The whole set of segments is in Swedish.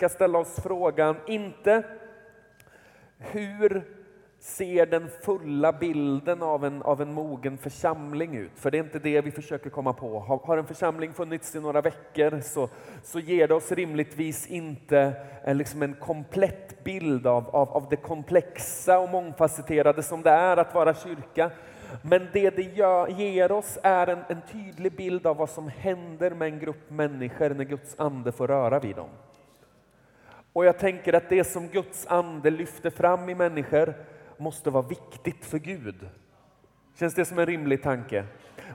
ska ställa oss frågan, inte hur ser den fulla bilden av en, av en mogen församling ut? För det är inte det vi försöker komma på. Har, har en församling funnits i några veckor så, så ger det oss rimligtvis inte en, liksom en komplett bild av, av, av det komplexa och mångfacetterade som det är att vara kyrka. Men det det gör, ger oss är en, en tydlig bild av vad som händer med en grupp människor när Guds ande får röra vid dem. Och jag tänker att det som Guds ande lyfter fram i människor måste vara viktigt för Gud. Känns det som en rimlig tanke?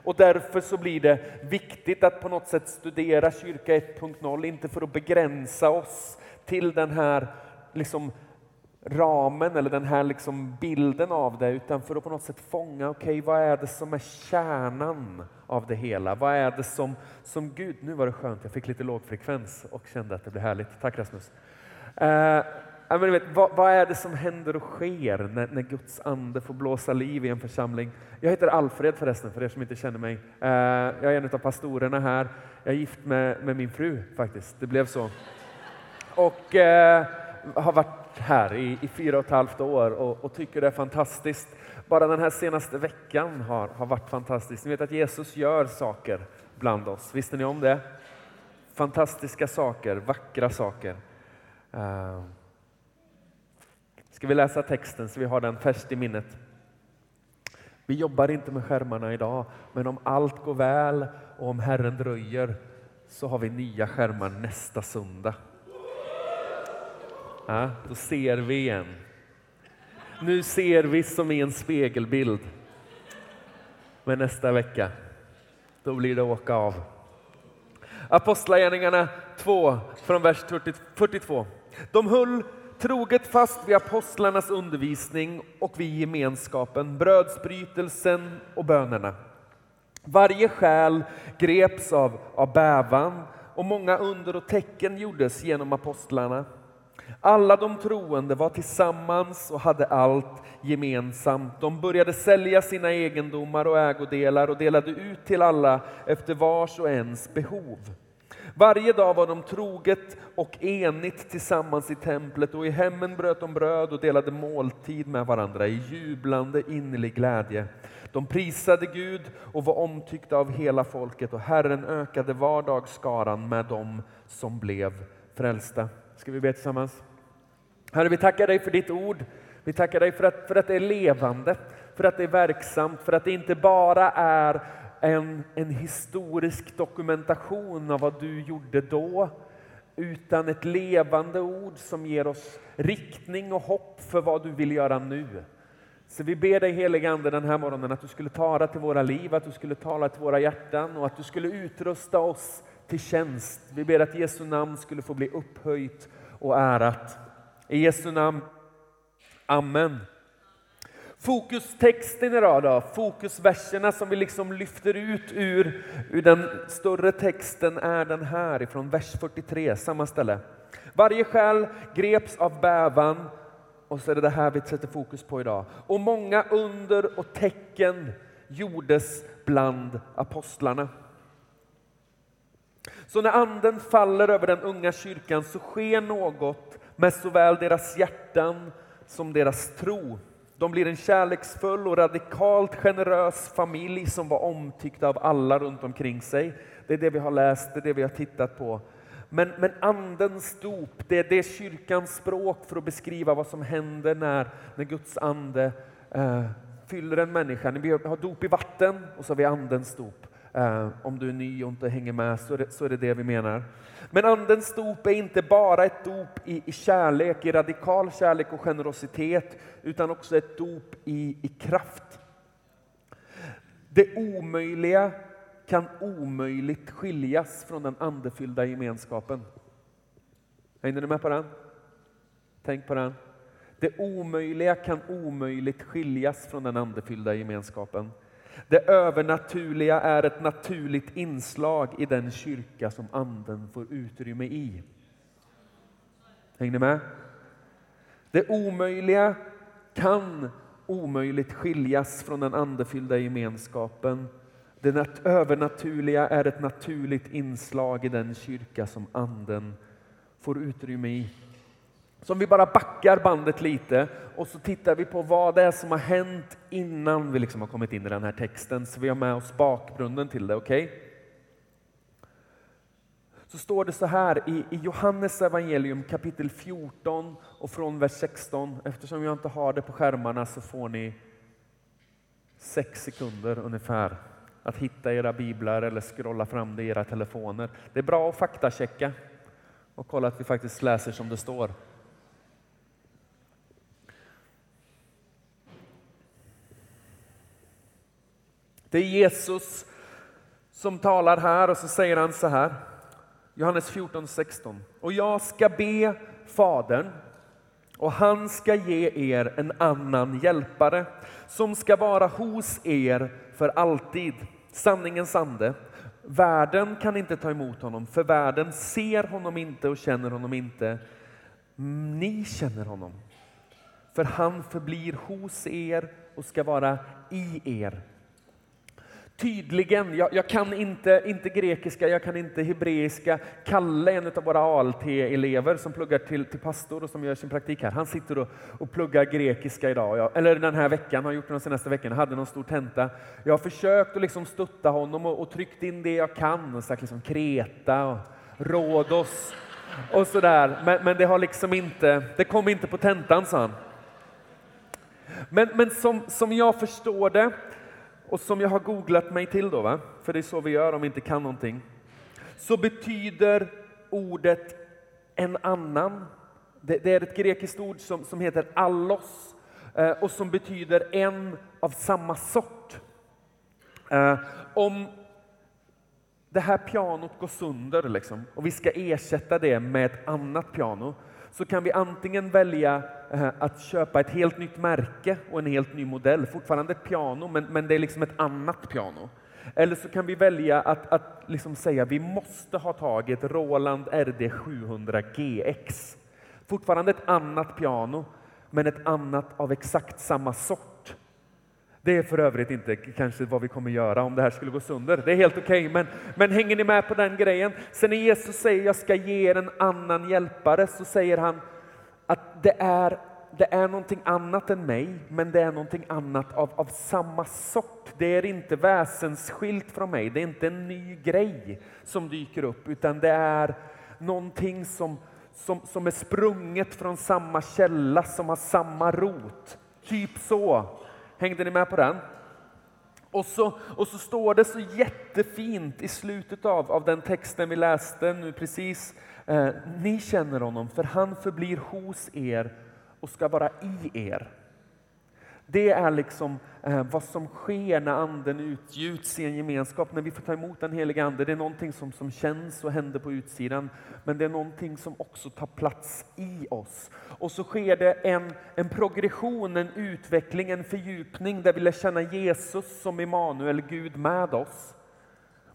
Och därför så blir det viktigt att på något sätt studera kyrka 1.0, inte för att begränsa oss till den här liksom ramen eller den här liksom bilden av det, utan för att på något sätt fånga, okej okay, vad är det som är kärnan av det hela? Vad är det som, som Gud, nu var det skönt, jag fick lite lågfrekvens och kände att det blev härligt. Tack Rasmus. Eh, men vet, vad, vad, är det som händer och sker när, när, Guds ande får blåsa liv i en församling? Jag heter Alfred förresten, för er som inte känner mig. Eh, jag är en av pastorerna här. Jag är gift med, med min fru faktiskt, det blev så. Och eh, har varit här i, i, fyra och ett halvt år och, och, tycker det är fantastiskt. Bara den här senaste veckan har, har varit fantastisk. Ni vet att Jesus gör saker bland oss, visste ni om det? Fantastiska saker, vackra saker. Ehm, ska vi läsa texten så vi har den färskt i minnet? Vi jobbar inte med skärmarna idag, men om allt går väl och om Herren dröjer så har vi nya skärmar nästa söndag. Ja, då ser vi igen. Nu ser vi som i en spegelbild. Men nästa vecka, då blir det åka av. Apostlagärningarna 2 från vers 42. De höll troget fast vid apostlarnas undervisning och vid gemenskapen, brödsbrytelsen och bönerna. Varje själ greps av, av bävan och många under och tecken gjordes genom apostlarna. Alla de troende var tillsammans och hade allt gemensamt. De började sälja sina egendomar och ägodelar och delade ut till alla efter vars och ens behov. Varje dag var de troget och enigt tillsammans i templet och i hemmen bröt de bröd och delade måltid med varandra i jublande innerlig glädje. De prisade Gud och var omtyckta av hela folket och Herren ökade var dag skaran med dem som blev frälsta. Ska vi be tillsammans? Herre, vi tackar dig för ditt ord. Vi tackar dig för att, för att det är levande, för att det är verksamt, för att det inte bara är en, en historisk dokumentation av vad du gjorde då, utan ett levande ord som ger oss riktning och hopp för vad du vill göra nu. Så vi ber dig helige Ande den här morgonen att du skulle tala till våra liv, att du skulle tala till våra hjärtan och att du skulle utrusta oss till tjänst. Vi ber att Jesu namn skulle få bli upphöjt och ärat. I Jesu namn. Amen. Fokustexten idag då, fokusverserna som vi liksom lyfter ut ur, ur den större texten är den här ifrån vers 43, samma ställe. Varje själ greps av bävan och så är det det här vi sätter fokus på idag. Och många under och tecken gjordes bland apostlarna. Så när anden faller över den unga kyrkan så sker något med såväl deras hjärtan som deras tro. De blir en kärleksfull och radikalt generös familj som var omtyckt av alla runt omkring sig. Det är det vi har läst, det är det vi har tittat på. Men, men andens dop, det är det kyrkans språk för att beskriva vad som händer när, när Guds ande eh, fyller en människa. Vi har dop i vatten och så har vi andens dop. Eh, om du är ny och inte hänger med så är, det, så är det det vi menar. Men andens dop är inte bara ett dop i, i kärlek, i radikal kärlek och generositet, utan också ett dop i, i kraft. Det omöjliga kan omöjligt skiljas från den andefyllda gemenskapen. Hänger du med på den? Tänk på den. Det omöjliga kan omöjligt skiljas från den andefyllda gemenskapen. Det övernaturliga är ett naturligt inslag i den kyrka som anden får utrymme i. Hänger ni med? Det omöjliga kan omöjligt skiljas från den andefyllda gemenskapen. Det övernaturliga är ett naturligt inslag i den kyrka som anden får utrymme i. Så om vi bara backar bandet lite och så tittar vi på vad det är som har hänt innan vi liksom har kommit in i den här texten, så vi har med oss bakgrunden till det. Okej? Okay? Så står det så här i, i Johannes evangelium kapitel 14 och från vers 16. Eftersom jag inte har det på skärmarna så får ni sex sekunder ungefär att hitta era biblar eller scrolla fram det i era telefoner. Det är bra att faktachecka och kolla att vi faktiskt läser som det står. Det är Jesus som talar här och så säger han så här. Johannes 14, 16. Och jag ska be Fadern och han ska ge er en annan hjälpare som ska vara hos er för alltid. Sanningens ande. Världen kan inte ta emot honom, för världen ser honom inte och känner honom inte. Ni känner honom, för han förblir hos er och ska vara i er tydligen, jag, jag, kan inte, inte grekiska, jag kan inte hebreiska. Kalle, en av våra ALT-elever som pluggar till, till pastor och som gör sin praktik här, han sitter och, och pluggar grekiska idag, jag, eller den här veckan, har gjort det de senaste veckorna, hade någon stor tenta. Jag har försökt att liksom stötta honom och, och tryckt in det jag kan, och sagt liksom Kreta och Rhodos och sådär. Men, men det har liksom inte, det kom inte på tentan, sa han. Men, men som, som jag förstår det och som jag har googlat mig till då, va? för det är så vi gör om vi inte kan någonting, så betyder ordet en annan. Det, det är ett grekiskt ord som, som heter allos eh, och som betyder en av samma sort. Eh, om det här pianot går sönder liksom, och vi ska ersätta det med ett annat piano, så kan vi antingen välja eh, att köpa ett helt nytt märke och en helt ny modell, fortfarande ett piano, men, men det är liksom ett annat piano. Eller så kan vi välja att, att liksom säga vi måste ha tagit Roland RD 700 GX. Fortfarande ett annat piano, men ett annat av exakt samma sort. Det är för övrigt inte kanske vad vi kommer göra om det här skulle gå sönder. Det är helt okej, okay, men, men hänger ni med på den grejen? Sen när Jesus säger jag ska ge er en annan hjälpare så säger han att det är, det är någonting annat än mig, men det är någonting annat av, av samma sort. Det är inte väsensskilt från mig, det är inte en ny grej som dyker upp, utan det är någonting som, som, som är sprunget från samma källa, som har samma rot. Typ så. Hängde ni med på den? Och så, och så står det så jättefint i slutet av, av den texten vi läste nu precis. Eh, ni känner honom, för han förblir hos er och ska vara i er. Det är liksom eh, vad som sker när anden utgjuts i en gemenskap, när vi får ta emot den heliga ande. Det är någonting som, som känns och händer på utsidan, men det är någonting som också tar plats i oss. Och så sker det en, en progression, en utveckling, en fördjupning där vi lär känna Jesus som Immanuel, Gud med oss.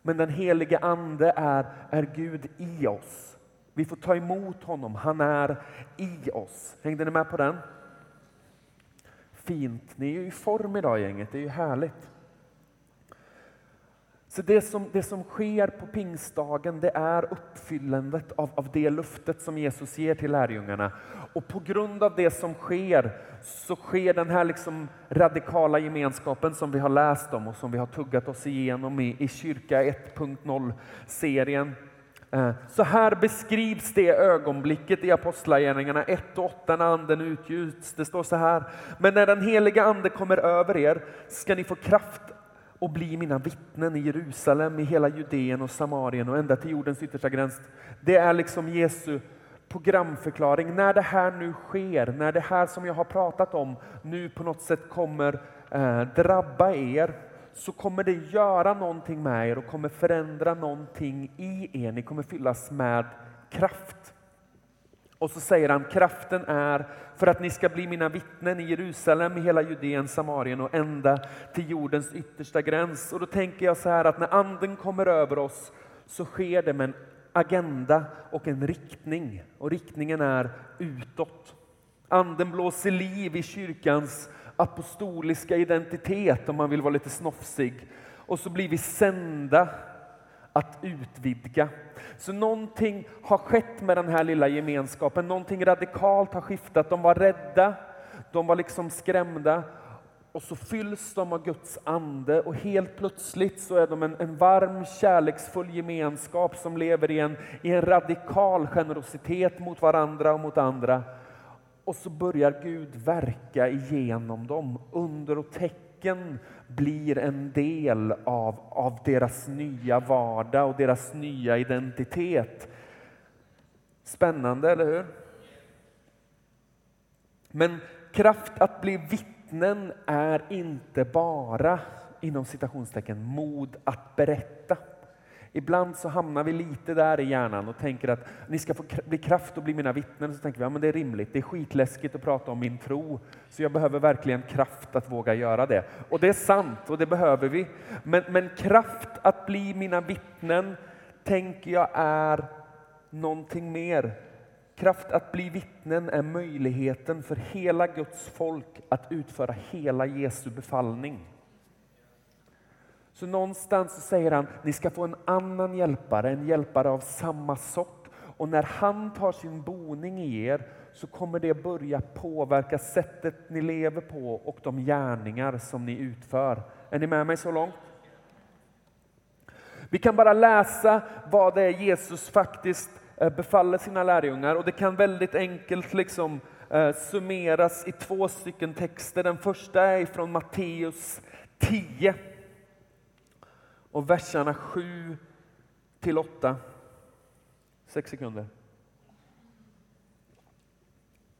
Men den helige ande är, är Gud i oss. Vi får ta emot honom, han är i oss. Hängde ni med på den? Fint. Ni är ju i form idag gänget, det är ju härligt. Så det som, det som sker på pingstdagen, det är uppfyllandet av, av det luftet som Jesus ger till lärjungarna. Och på grund av det som sker, så sker den här liksom radikala gemenskapen som vi har läst om och som vi har tuggat oss igenom i, i Kyrka 1.0-serien. Så här beskrivs det ögonblicket i Apostlagärningarna 1 och 8 när anden utgjuts. Det står så här. Men när den heliga ande kommer över er ska ni få kraft och bli mina vittnen i Jerusalem, i hela Judeen och Samarien och ända till jordens yttersta gräns. Det är liksom Jesu programförklaring. När det här nu sker, när det här som jag har pratat om nu på något sätt kommer eh, drabba er, så kommer det göra någonting med er och kommer förändra någonting i er. Ni kommer fyllas med kraft. Och så säger han, kraften är för att ni ska bli mina vittnen i Jerusalem, i hela Judeen, Samarien och ända till jordens yttersta gräns. Och då tänker jag så här att när anden kommer över oss så sker det med en agenda och en riktning. Och riktningen är utåt. Anden blåser liv i kyrkans apostoliska identitet om man vill vara lite snofsig. Och så blir vi sända att utvidga. Så någonting har skett med den här lilla gemenskapen, någonting radikalt har skiftat. De var rädda, de var liksom skrämda och så fylls de av Guds ande och helt plötsligt så är de en, en varm kärleksfull gemenskap som lever i en, i en radikal generositet mot varandra och mot andra. Och så börjar Gud verka igenom dem. Under och tecken blir en del av, av deras nya vardag och deras nya identitet. Spännande, eller hur? Men kraft att bli vittnen är inte bara inom citationstecken mod att berätta. Ibland så hamnar vi lite där i hjärnan och tänker att ni ska få bli kraft och bli mina vittnen. Så tänker vi, ja men det är rimligt, det är skitläskigt att prata om min tro. Så jag behöver verkligen kraft att våga göra det. Och det är sant och det behöver vi. Men, men kraft att bli mina vittnen tänker jag är någonting mer. Kraft att bli vittnen är möjligheten för hela Guds folk att utföra hela Jesu befallning. Så någonstans så säger han, ni ska få en annan hjälpare, en hjälpare av samma sort. Och när han tar sin boning i er så kommer det börja påverka sättet ni lever på och de gärningar som ni utför. Är ni med mig så långt? Vi kan bara läsa vad det är Jesus faktiskt eh, befaller sina lärjungar och det kan väldigt enkelt liksom eh, summeras i två stycken texter. Den första är från Matteus 10 och verserna 7 till 8. Sex sekunder.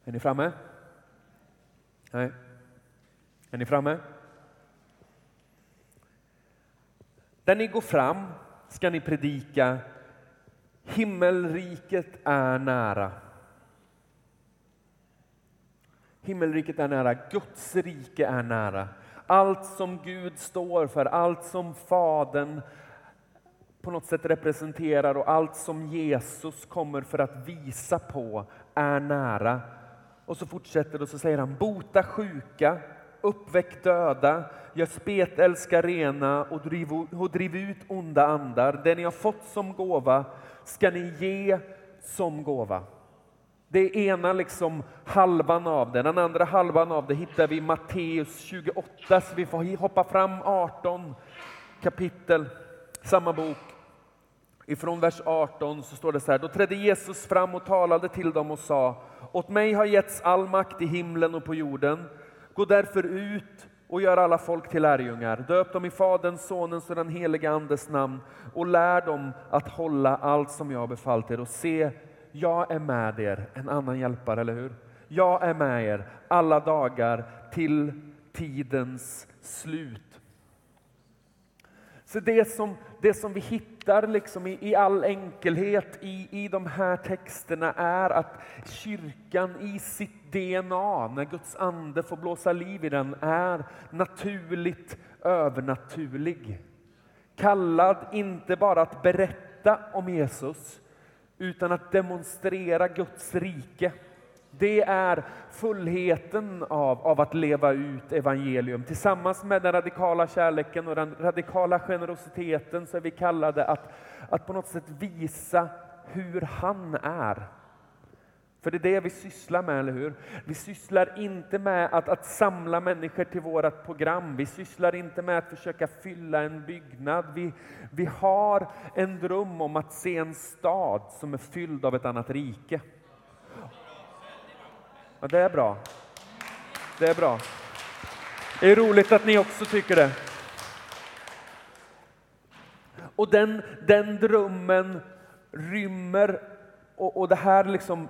Är ni framme? Nej. Är ni framme? Där ni går fram ska ni predika Himmelriket är nära. Himmelriket är nära, Guds rike är nära. Allt som Gud står för, allt som Fadern på något sätt representerar och allt som Jesus kommer för att visa på är nära. Och så fortsätter det och så säger han bota sjuka, uppväck döda, gör spetälska rena och driv, och driv ut onda andar. Det ni har fått som gåva ska ni ge som gåva. Det är ena liksom halvan av det. Den andra halvan av det hittar vi i Matteus 28, så vi får hoppa fram 18 kapitel, samma bok. Ifrån vers 18 så står det så här, då trädde Jesus fram och talade till dem och sa, åt mig har getts all makt i himlen och på jorden. Gå därför ut och gör alla folk till lärjungar. Döp dem i Faderns, Sonens och den helige Andes namn och lär dem att hålla allt som jag har befallt er och se, jag är med er, en annan hjälpare, eller hur? Jag är med er alla dagar till tidens slut. Så det som, det som vi hittar liksom i, i all enkelhet i, i de här texterna är att kyrkan i sitt DNA, när Guds ande får blåsa liv i den, är naturligt övernaturlig. Kallad inte bara att berätta om Jesus, utan att demonstrera Guds rike. Det är fullheten av, av att leva ut evangelium. Tillsammans med den radikala kärleken och den radikala generositeten så är vi kallade att, att på något sätt visa hur han är. För det är det vi sysslar med, eller hur? Vi sysslar inte med att, att samla människor till vårt program. Vi sysslar inte med att försöka fylla en byggnad. Vi, vi har en dröm om att se en stad som är fylld av ett annat rike. Ja, det är bra. Det är bra. Det är roligt att ni också tycker det. Och den, den drömmen rymmer och, och det här liksom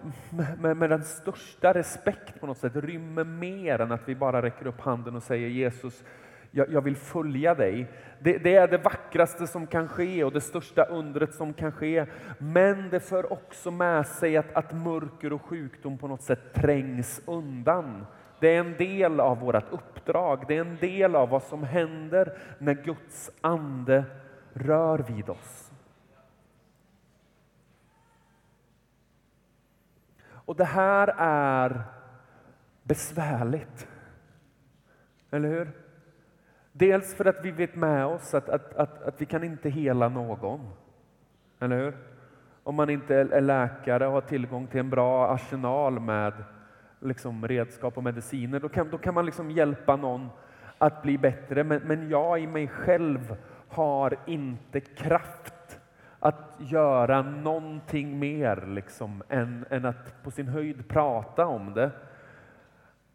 med, med, den största respekt på något sätt rymmer mer än att vi bara räcker upp handen och säger Jesus, jag, jag vill följa dig. Det, det, är det vackraste som kan ske och det största undret som kan ske. Men det för också med sig att, att mörker och sjukdom på något sätt trängs undan. Det är en del av vårt uppdrag, det är en del av vad som händer när Guds ande rör vid oss. Och det här är besvärligt. Eller hur? Dels för att vi vet med oss att, att, att, att vi kan inte hela någon. Eller hur? Om man inte är läkare och har tillgång till en bra arsenal med liksom redskap och mediciner, då kan, då kan man liksom hjälpa någon att bli bättre. Men, men jag i mig själv har inte kraft att göra någonting mer liksom, än, än att på sin höjd prata om det.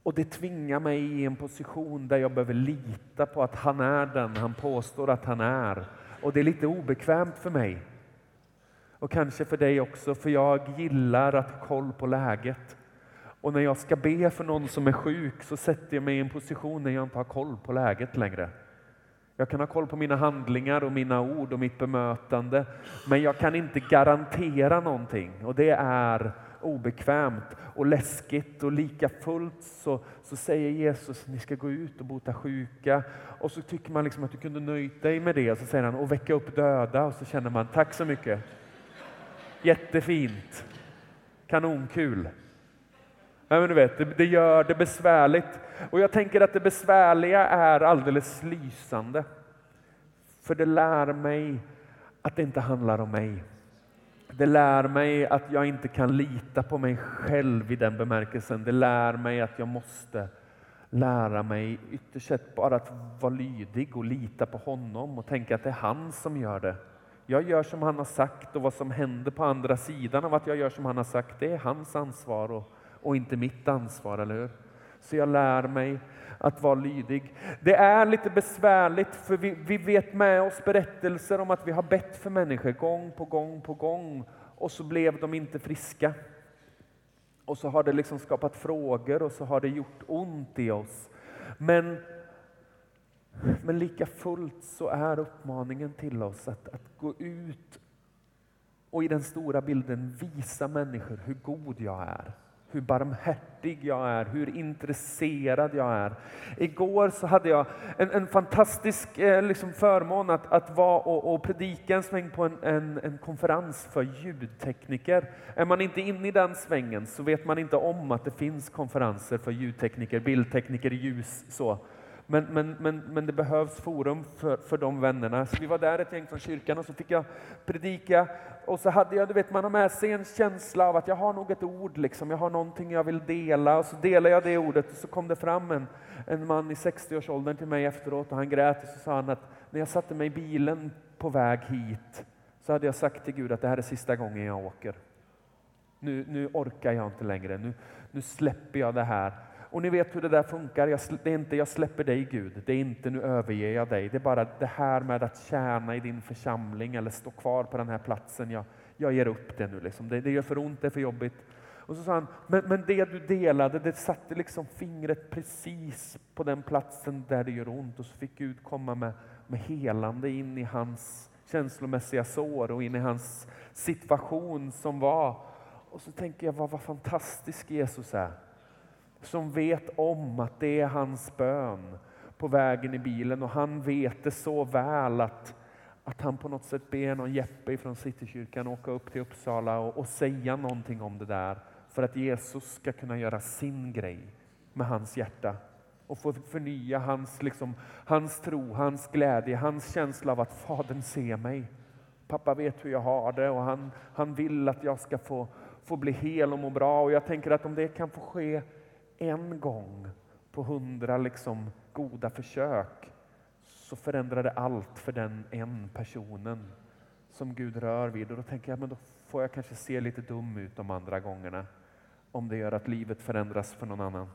Och det tvingar mig i en position där jag behöver lita på att han är den han påstår att han är. Och det är lite obekvämt för mig. Och kanske för dig också, för jag gillar att ha koll på läget. Och när jag ska be för någon som är sjuk så sätter jag mig i en position där jag inte har koll på läget längre. Jag kan ha koll på mina handlingar och mina ord och mitt bemötande, men jag kan inte garantera någonting och det är obekvämt och läskigt och lika fullt så, så säger Jesus ni ska gå ut och bota sjuka och så tycker man liksom att du kunde nöjt dig med det och så säger han och väcka upp döda och så känner man tack så mycket. Jättefint. Kanonkul. Ja, men du vet, det, det, gör det besvärligt. Och jag tänker att det besvärliga är alldeles lysande. För det lär mig att det inte handlar om mig. Det lär mig att jag inte kan lita på mig själv i den bemärkelsen. Det lär mig att jag måste lära mig ytterst sett bara att vara lydig och lita på honom och tänka att det är han som gör det. Jag gör som han har sagt och vad som händer på andra sidan av att jag gör som han har sagt, det är hans ansvar och, och inte mitt ansvar, eller hur? Så jag lär mig att vara lydig. Det är lite besvärligt för vi, vi vet med oss berättelser om att vi har bett för människor gång på gång på gång och så blev de inte friska. Och så har det liksom skapat frågor och så har det gjort ont i oss. Men, men lika fullt så är uppmaningen till oss att, att gå ut och i den stora bilden visa människor hur god jag är hur barmhärtig jag är, hur intresserad jag är. Igår så hade jag en, en fantastisk eh, liksom förmån att, att vara och, och predika en sväng på en, en, en, konferens för ljudtekniker. Är man inte inne i den svängen så vet man inte om att det finns konferenser för ljudtekniker, bildtekniker, ljus så. Men, men, men, men det behövs forum för, för de vännerna. Så vi var där ett gäng från kyrkan och så fick jag predika och så hade jag, du vet man har med sig en känsla av att jag har nog ett ord, liksom. jag har någonting jag vill dela och så delade jag det ordet och så kom det fram en, en man i 60-årsåldern till mig efteråt och han grät och så sa han att när jag satte mig i bilen på väg hit så hade jag sagt till Gud att det här är sista gången jag åker. Nu, nu orkar jag inte längre, nu, nu släpper jag det här. Och ni vet hur det där funkar. Jag, det är inte jag släpper dig Gud, det är inte nu överger jag dig. Det är bara det här med att tjäna i din församling eller stå kvar på den här platsen. Jag, jag ger upp det nu. Liksom. Det, det gör för ont, det är för jobbigt. Och så sa han, men, men det du delade, det satte liksom fingret precis på den platsen där det gör ont. Och så fick Gud komma med, med helande in i hans känslomässiga sår och in i hans situation som var. Och så tänker jag, vad, vad fantastisk Jesus är som vet om att det är hans bön på vägen i bilen och han vet det så väl att, att han på något sätt ber någon Jeppe från Citykyrkan åka upp till Uppsala och, och säga någonting om det där för att Jesus ska kunna göra sin grej med hans hjärta och få förnya hans, liksom, hans tro, hans glädje, hans känsla av att Fadern ser mig. Pappa vet hur jag har det och han, han vill att jag ska få, få bli hel och må bra. Och jag tänker att om det kan få ske en gång på hundra liksom goda försök så förändrar det allt för den en personen som Gud rör vid. Och då tänker jag, men då får jag kanske se lite dum ut de andra gångerna om det gör att livet förändras för någon annan.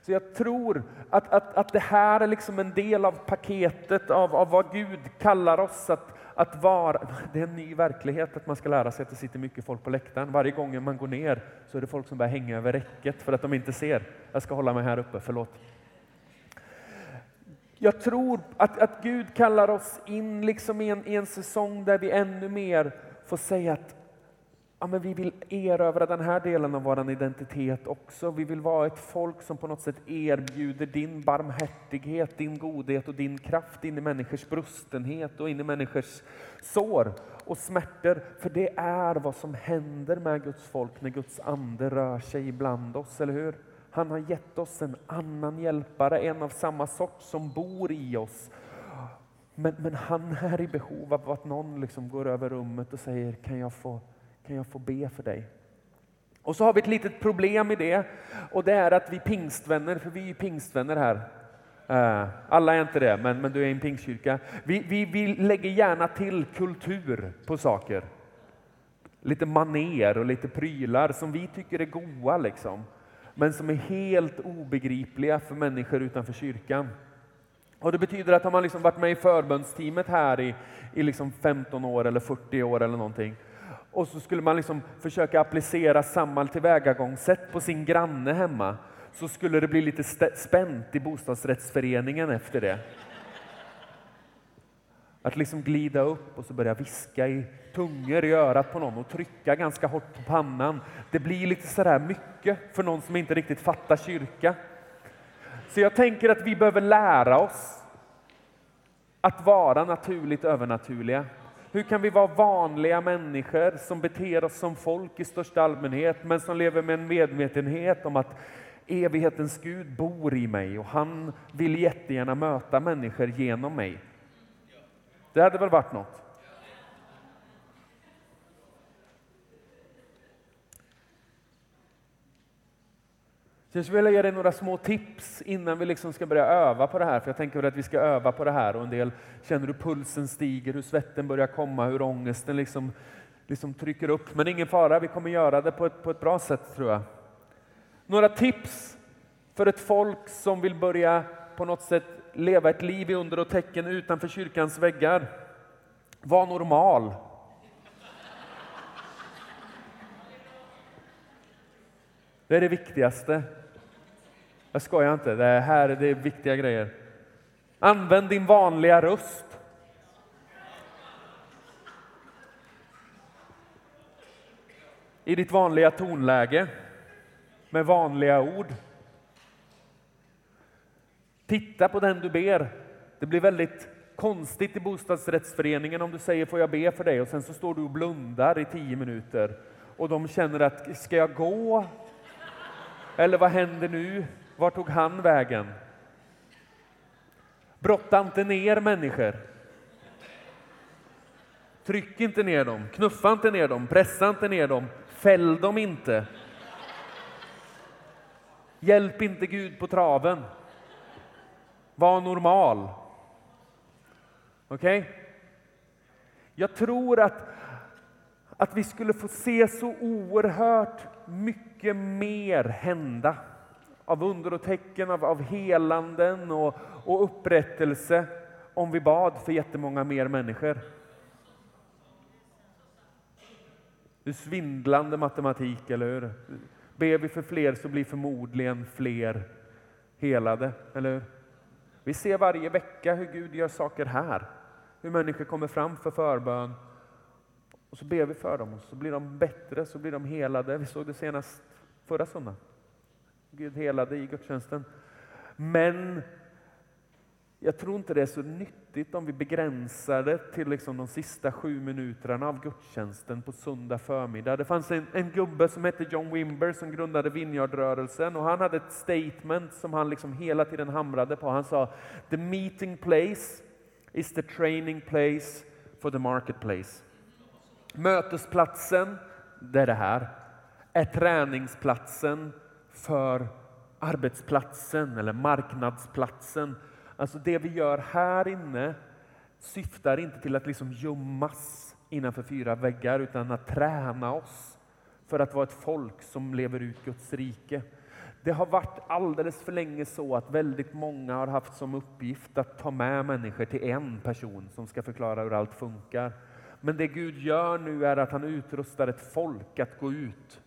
Så jag tror att, att, att det här är liksom en del av paketet av, av vad Gud kallar oss att, att vara. Det är en ny verklighet att man ska lära sig att det sitter mycket folk på läktaren. Varje gång man går ner så är det folk som börjar hänga över räcket för att de inte ser. Jag ska hålla mig här uppe, förlåt. Jag tror att, att Gud kallar oss in liksom i, en, i en säsong där vi ännu mer får säga att ja, men vi vill erövra den här delen av vår identitet också. Vi vill vara ett folk som på något sätt erbjuder din barmhärtighet, din godhet och din kraft in i människors brustenhet och in i människors sår och smärtor. För det är vad som händer med Guds folk när Guds ande rör sig ibland oss, eller hur? Han har gett oss en annan hjälpare, en av samma sort som bor i oss Men, men han är i behov av att någon liksom går över rummet och säger kan jag, få, kan jag få be för dig? Och så har vi ett litet problem i det och det är att vi pingstvänner, för vi är pingstvänner här. Eh, alla är inte det, men, men du är i en pingstkyrka. Vi, vi, vi lägger gärna till kultur på saker. Lite maner och lite prylar som vi tycker är goa liksom. Men som är helt obegripliga för människor utanför kyrkan. Och Det betyder att har man liksom varit med i förbundsteamet här i, i liksom 15 år eller 40 år eller någonting och så skulle man liksom försöka applicera samma tillvägagångssätt på sin granne hemma så skulle det bli lite spänt i bostadsrättsföreningen efter det. Att liksom glida upp och så börja viska i tungor i örat på någon och trycka ganska hårt på pannan. Det blir lite sådär mycket för någon som inte riktigt fattar kyrka. Så jag tänker att vi behöver lära oss att vara naturligt övernaturliga. Hur kan vi vara vanliga människor som beter oss som folk i största allmänhet, men som lever med en medvetenhet om att evighetens Gud bor i mig och han vill jättegärna möta människor genom mig. Det hade väl varit något? Jag skulle vilja ge dig några små tips innan vi liksom ska börja öva på det här. För jag tänker att vi ska öva på det här och en del känner hur pulsen stiger, hur svetten börjar komma, hur ångesten liksom, liksom trycker upp. Men ingen fara, vi kommer göra det på ett, på ett bra sätt tror jag. Några tips för ett folk som vill börja på något sätt leva ett liv i under och tecken utanför kyrkans väggar. Var normal. Det är det viktigaste. Jag skojar inte, det här det är viktiga grejer. Använd din vanliga röst. I ditt vanliga tonläge, med vanliga ord. Titta på den du ber. Det blir väldigt konstigt i bostadsrättsföreningen om du säger får jag be för dig och sen så står du och blundar i tio minuter och de känner att ska jag gå? Eller vad händer nu? Var tog han vägen? Brotta inte ner människor. Tryck inte ner dem, knuffa inte ner dem, pressa inte ner dem, fäll dem inte. Hjälp inte Gud på traven. Var normal. Okej? Okay? Jag tror att, att vi skulle få se så oerhört mycket mer hända av under och tecken, av, av helanden och, och upprättelse om vi bad för jättemånga mer människor. Det är svindlande matematik, eller hur? Ber vi för fler så blir förmodligen fler helade, eller hur? Vi ser varje vecka hur Gud gör saker här. Hur människor kommer fram för förbön. Och så ber vi för dem och så blir de bättre, så blir de helade. Vi såg det senast förra söndagen. Gud helade i gudstjänsten. Men jag tror inte det är så nyttigt om vi begränsar det till liksom de sista sju minuterna av gudstjänsten på söndag förmiddag. Det fanns en, en gubbe som hette John Wimber som grundade Vineyardrörelsen och han hade ett statement som han liksom hela tiden hamrade på. Han sa “The meeting place is the training place for the marketplace”. Mötesplatsen, det är det här, är träningsplatsen för arbetsplatsen eller marknadsplatsen. Alltså det vi gör här inne syftar inte till att liksom gömmas innanför fyra väggar utan att träna oss för att vara ett folk som lever ut Guds rike. Det har varit alldeles för länge så att väldigt många har haft som uppgift att ta med människor till en person som ska förklara hur allt funkar. Men det Gud gör nu är att han utrustar ett folk att gå ut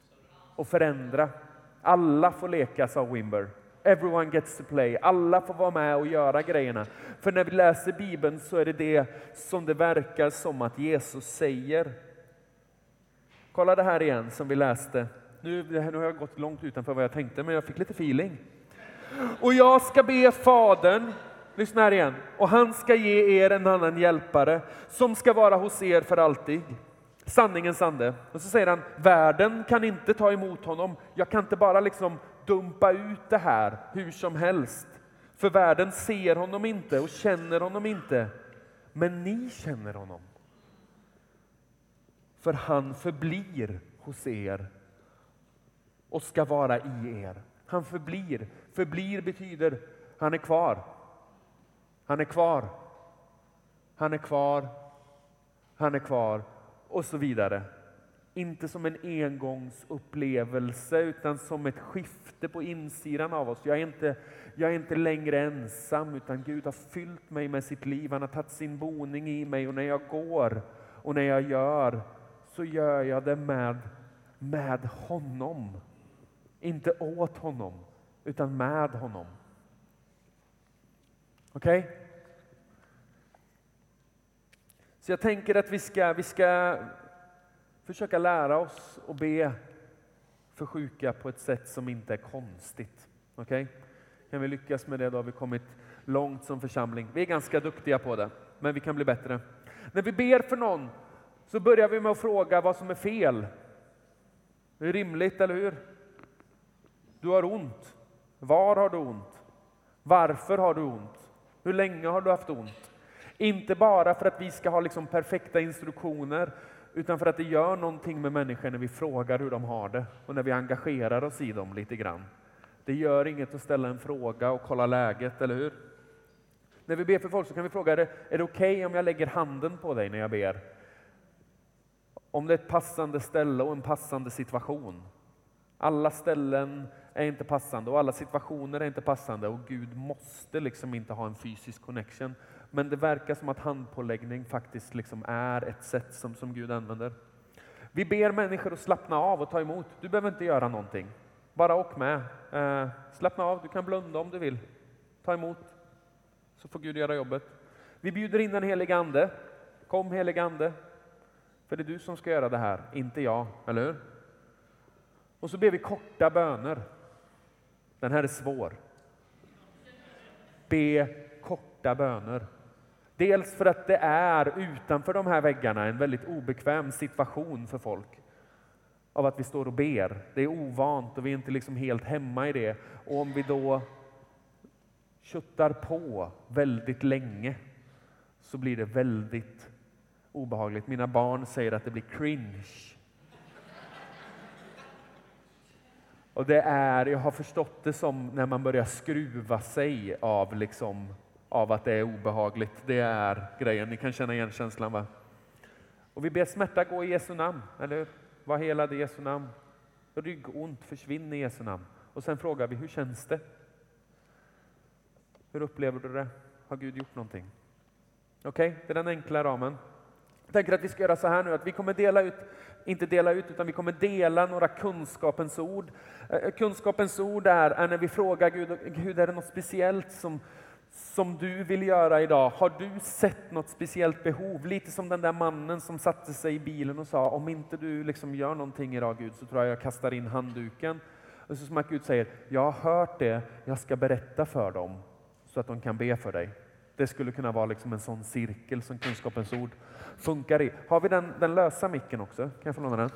och förändra alla får leka, sa Wimber. Everyone gets to play. Alla får vara med och göra grejerna. För när vi läser Bibeln så är det det som det verkar som att Jesus säger. Kolla det här igen som vi läste. Nu, nu har jag gått långt utanför vad jag tänkte, men jag fick lite feeling. Och jag ska be Fadern, lyssna här igen, och han ska ge er en annan hjälpare som ska vara hos er för alltid sanningens ande. Och så säger han, världen kan inte ta emot honom. Jag kan inte bara liksom dumpa ut det här hur som helst. För världen ser honom inte och känner honom inte. men ni känner honom. För han förblir hos er och ska vara i er. Han förblir. Förblir betyder han är kvar. Han är kvar. Han är kvar. Han är kvar och så vidare. Inte som en engångsupplevelse utan som ett skifte på insidan av oss. Jag är, inte, jag är inte längre ensam utan Gud har fyllt mig med sitt liv. Han har tagit sin boning i mig och när jag går och när jag gör så gör jag det med, med honom. Inte åt honom utan med honom. Okej? Okay? Så jag tänker att vi ska, vi ska försöka lära oss att be för sjuka på ett sätt som inte är konstigt. Okej? Okay? Kan vi lyckas med det då har vi kommit långt som församling. Vi är ganska duktiga på det, men vi kan bli bättre. När vi ber för någon så börjar vi med att fråga vad som är fel. Det är rimligt, eller hur? Du har ont. Var har du ont? Varför har du ont? Hur länge har du haft ont? Inte bara för att vi ska ha liksom perfekta instruktioner, utan för att det gör någonting med människor när vi frågar hur de har det och när vi engagerar oss i dem lite grann. Det gör inget att ställa en fråga och kolla läget, eller hur? När vi ber för folk så kan vi fråga, är det, är det okej okay om jag lägger handen på dig när jag ber? Om det är ett passande ställe och en passande situation. Alla ställen är inte passande och alla situationer är inte passande och Gud måste liksom inte ha en fysisk connection. Men det verkar som att handpåläggning faktiskt liksom är ett sätt som, som Gud använder. Vi ber människor att slappna av och ta emot. Du behöver inte göra någonting. Bara åk med. Eh, slappna av, du kan blunda om du vill. Ta emot, så får Gud göra jobbet. Vi bjuder in den helige Ande. Kom helige Ande. För det är du som ska göra det här, inte jag, eller hur? Och så ber vi korta böner. Den här är svår. Be korta böner. Dels för att det är utanför de här väggarna en väldigt obekväm situation för folk. Av att vi står och ber. Det är ovant och vi är inte liksom helt hemma i det. Och om vi då köttar på väldigt länge så blir det väldigt obehagligt. Mina barn säger att det blir cringe. Och det är, jag har förstått det som när man börjar skruva sig av liksom av att det är obehagligt. Det är grejen. Ni kan känna igen känslan va? Och vi ber smärta gå i Jesu namn, eller hur? Var helad i Jesu namn. Ryggont försvinn i Jesu namn. Och sen frågar vi, hur känns det? Hur upplever du det? Har Gud gjort någonting? Okej, okay? det är den enkla ramen. Jag tänker att vi ska göra så här nu, att vi kommer dela ut, inte dela ut, utan vi kommer dela några kunskapens ord. Eh, kunskapens ord är, är när vi frågar Gud, Gud, är det något speciellt som, som du vill göra idag? Har du sett något speciellt behov? Lite som den där mannen som satte sig i bilen och sa, om inte du liksom gör någonting idag Gud, så tror jag jag kastar in handduken. Och så som att Gud säger, jag har hört det, jag ska berätta för dem så att de kan be för dig. Det skulle kunna vara liksom en sån cirkel som kunskapens ord funkar i. Har vi den, den lösa micken också? Kan jag få låna den?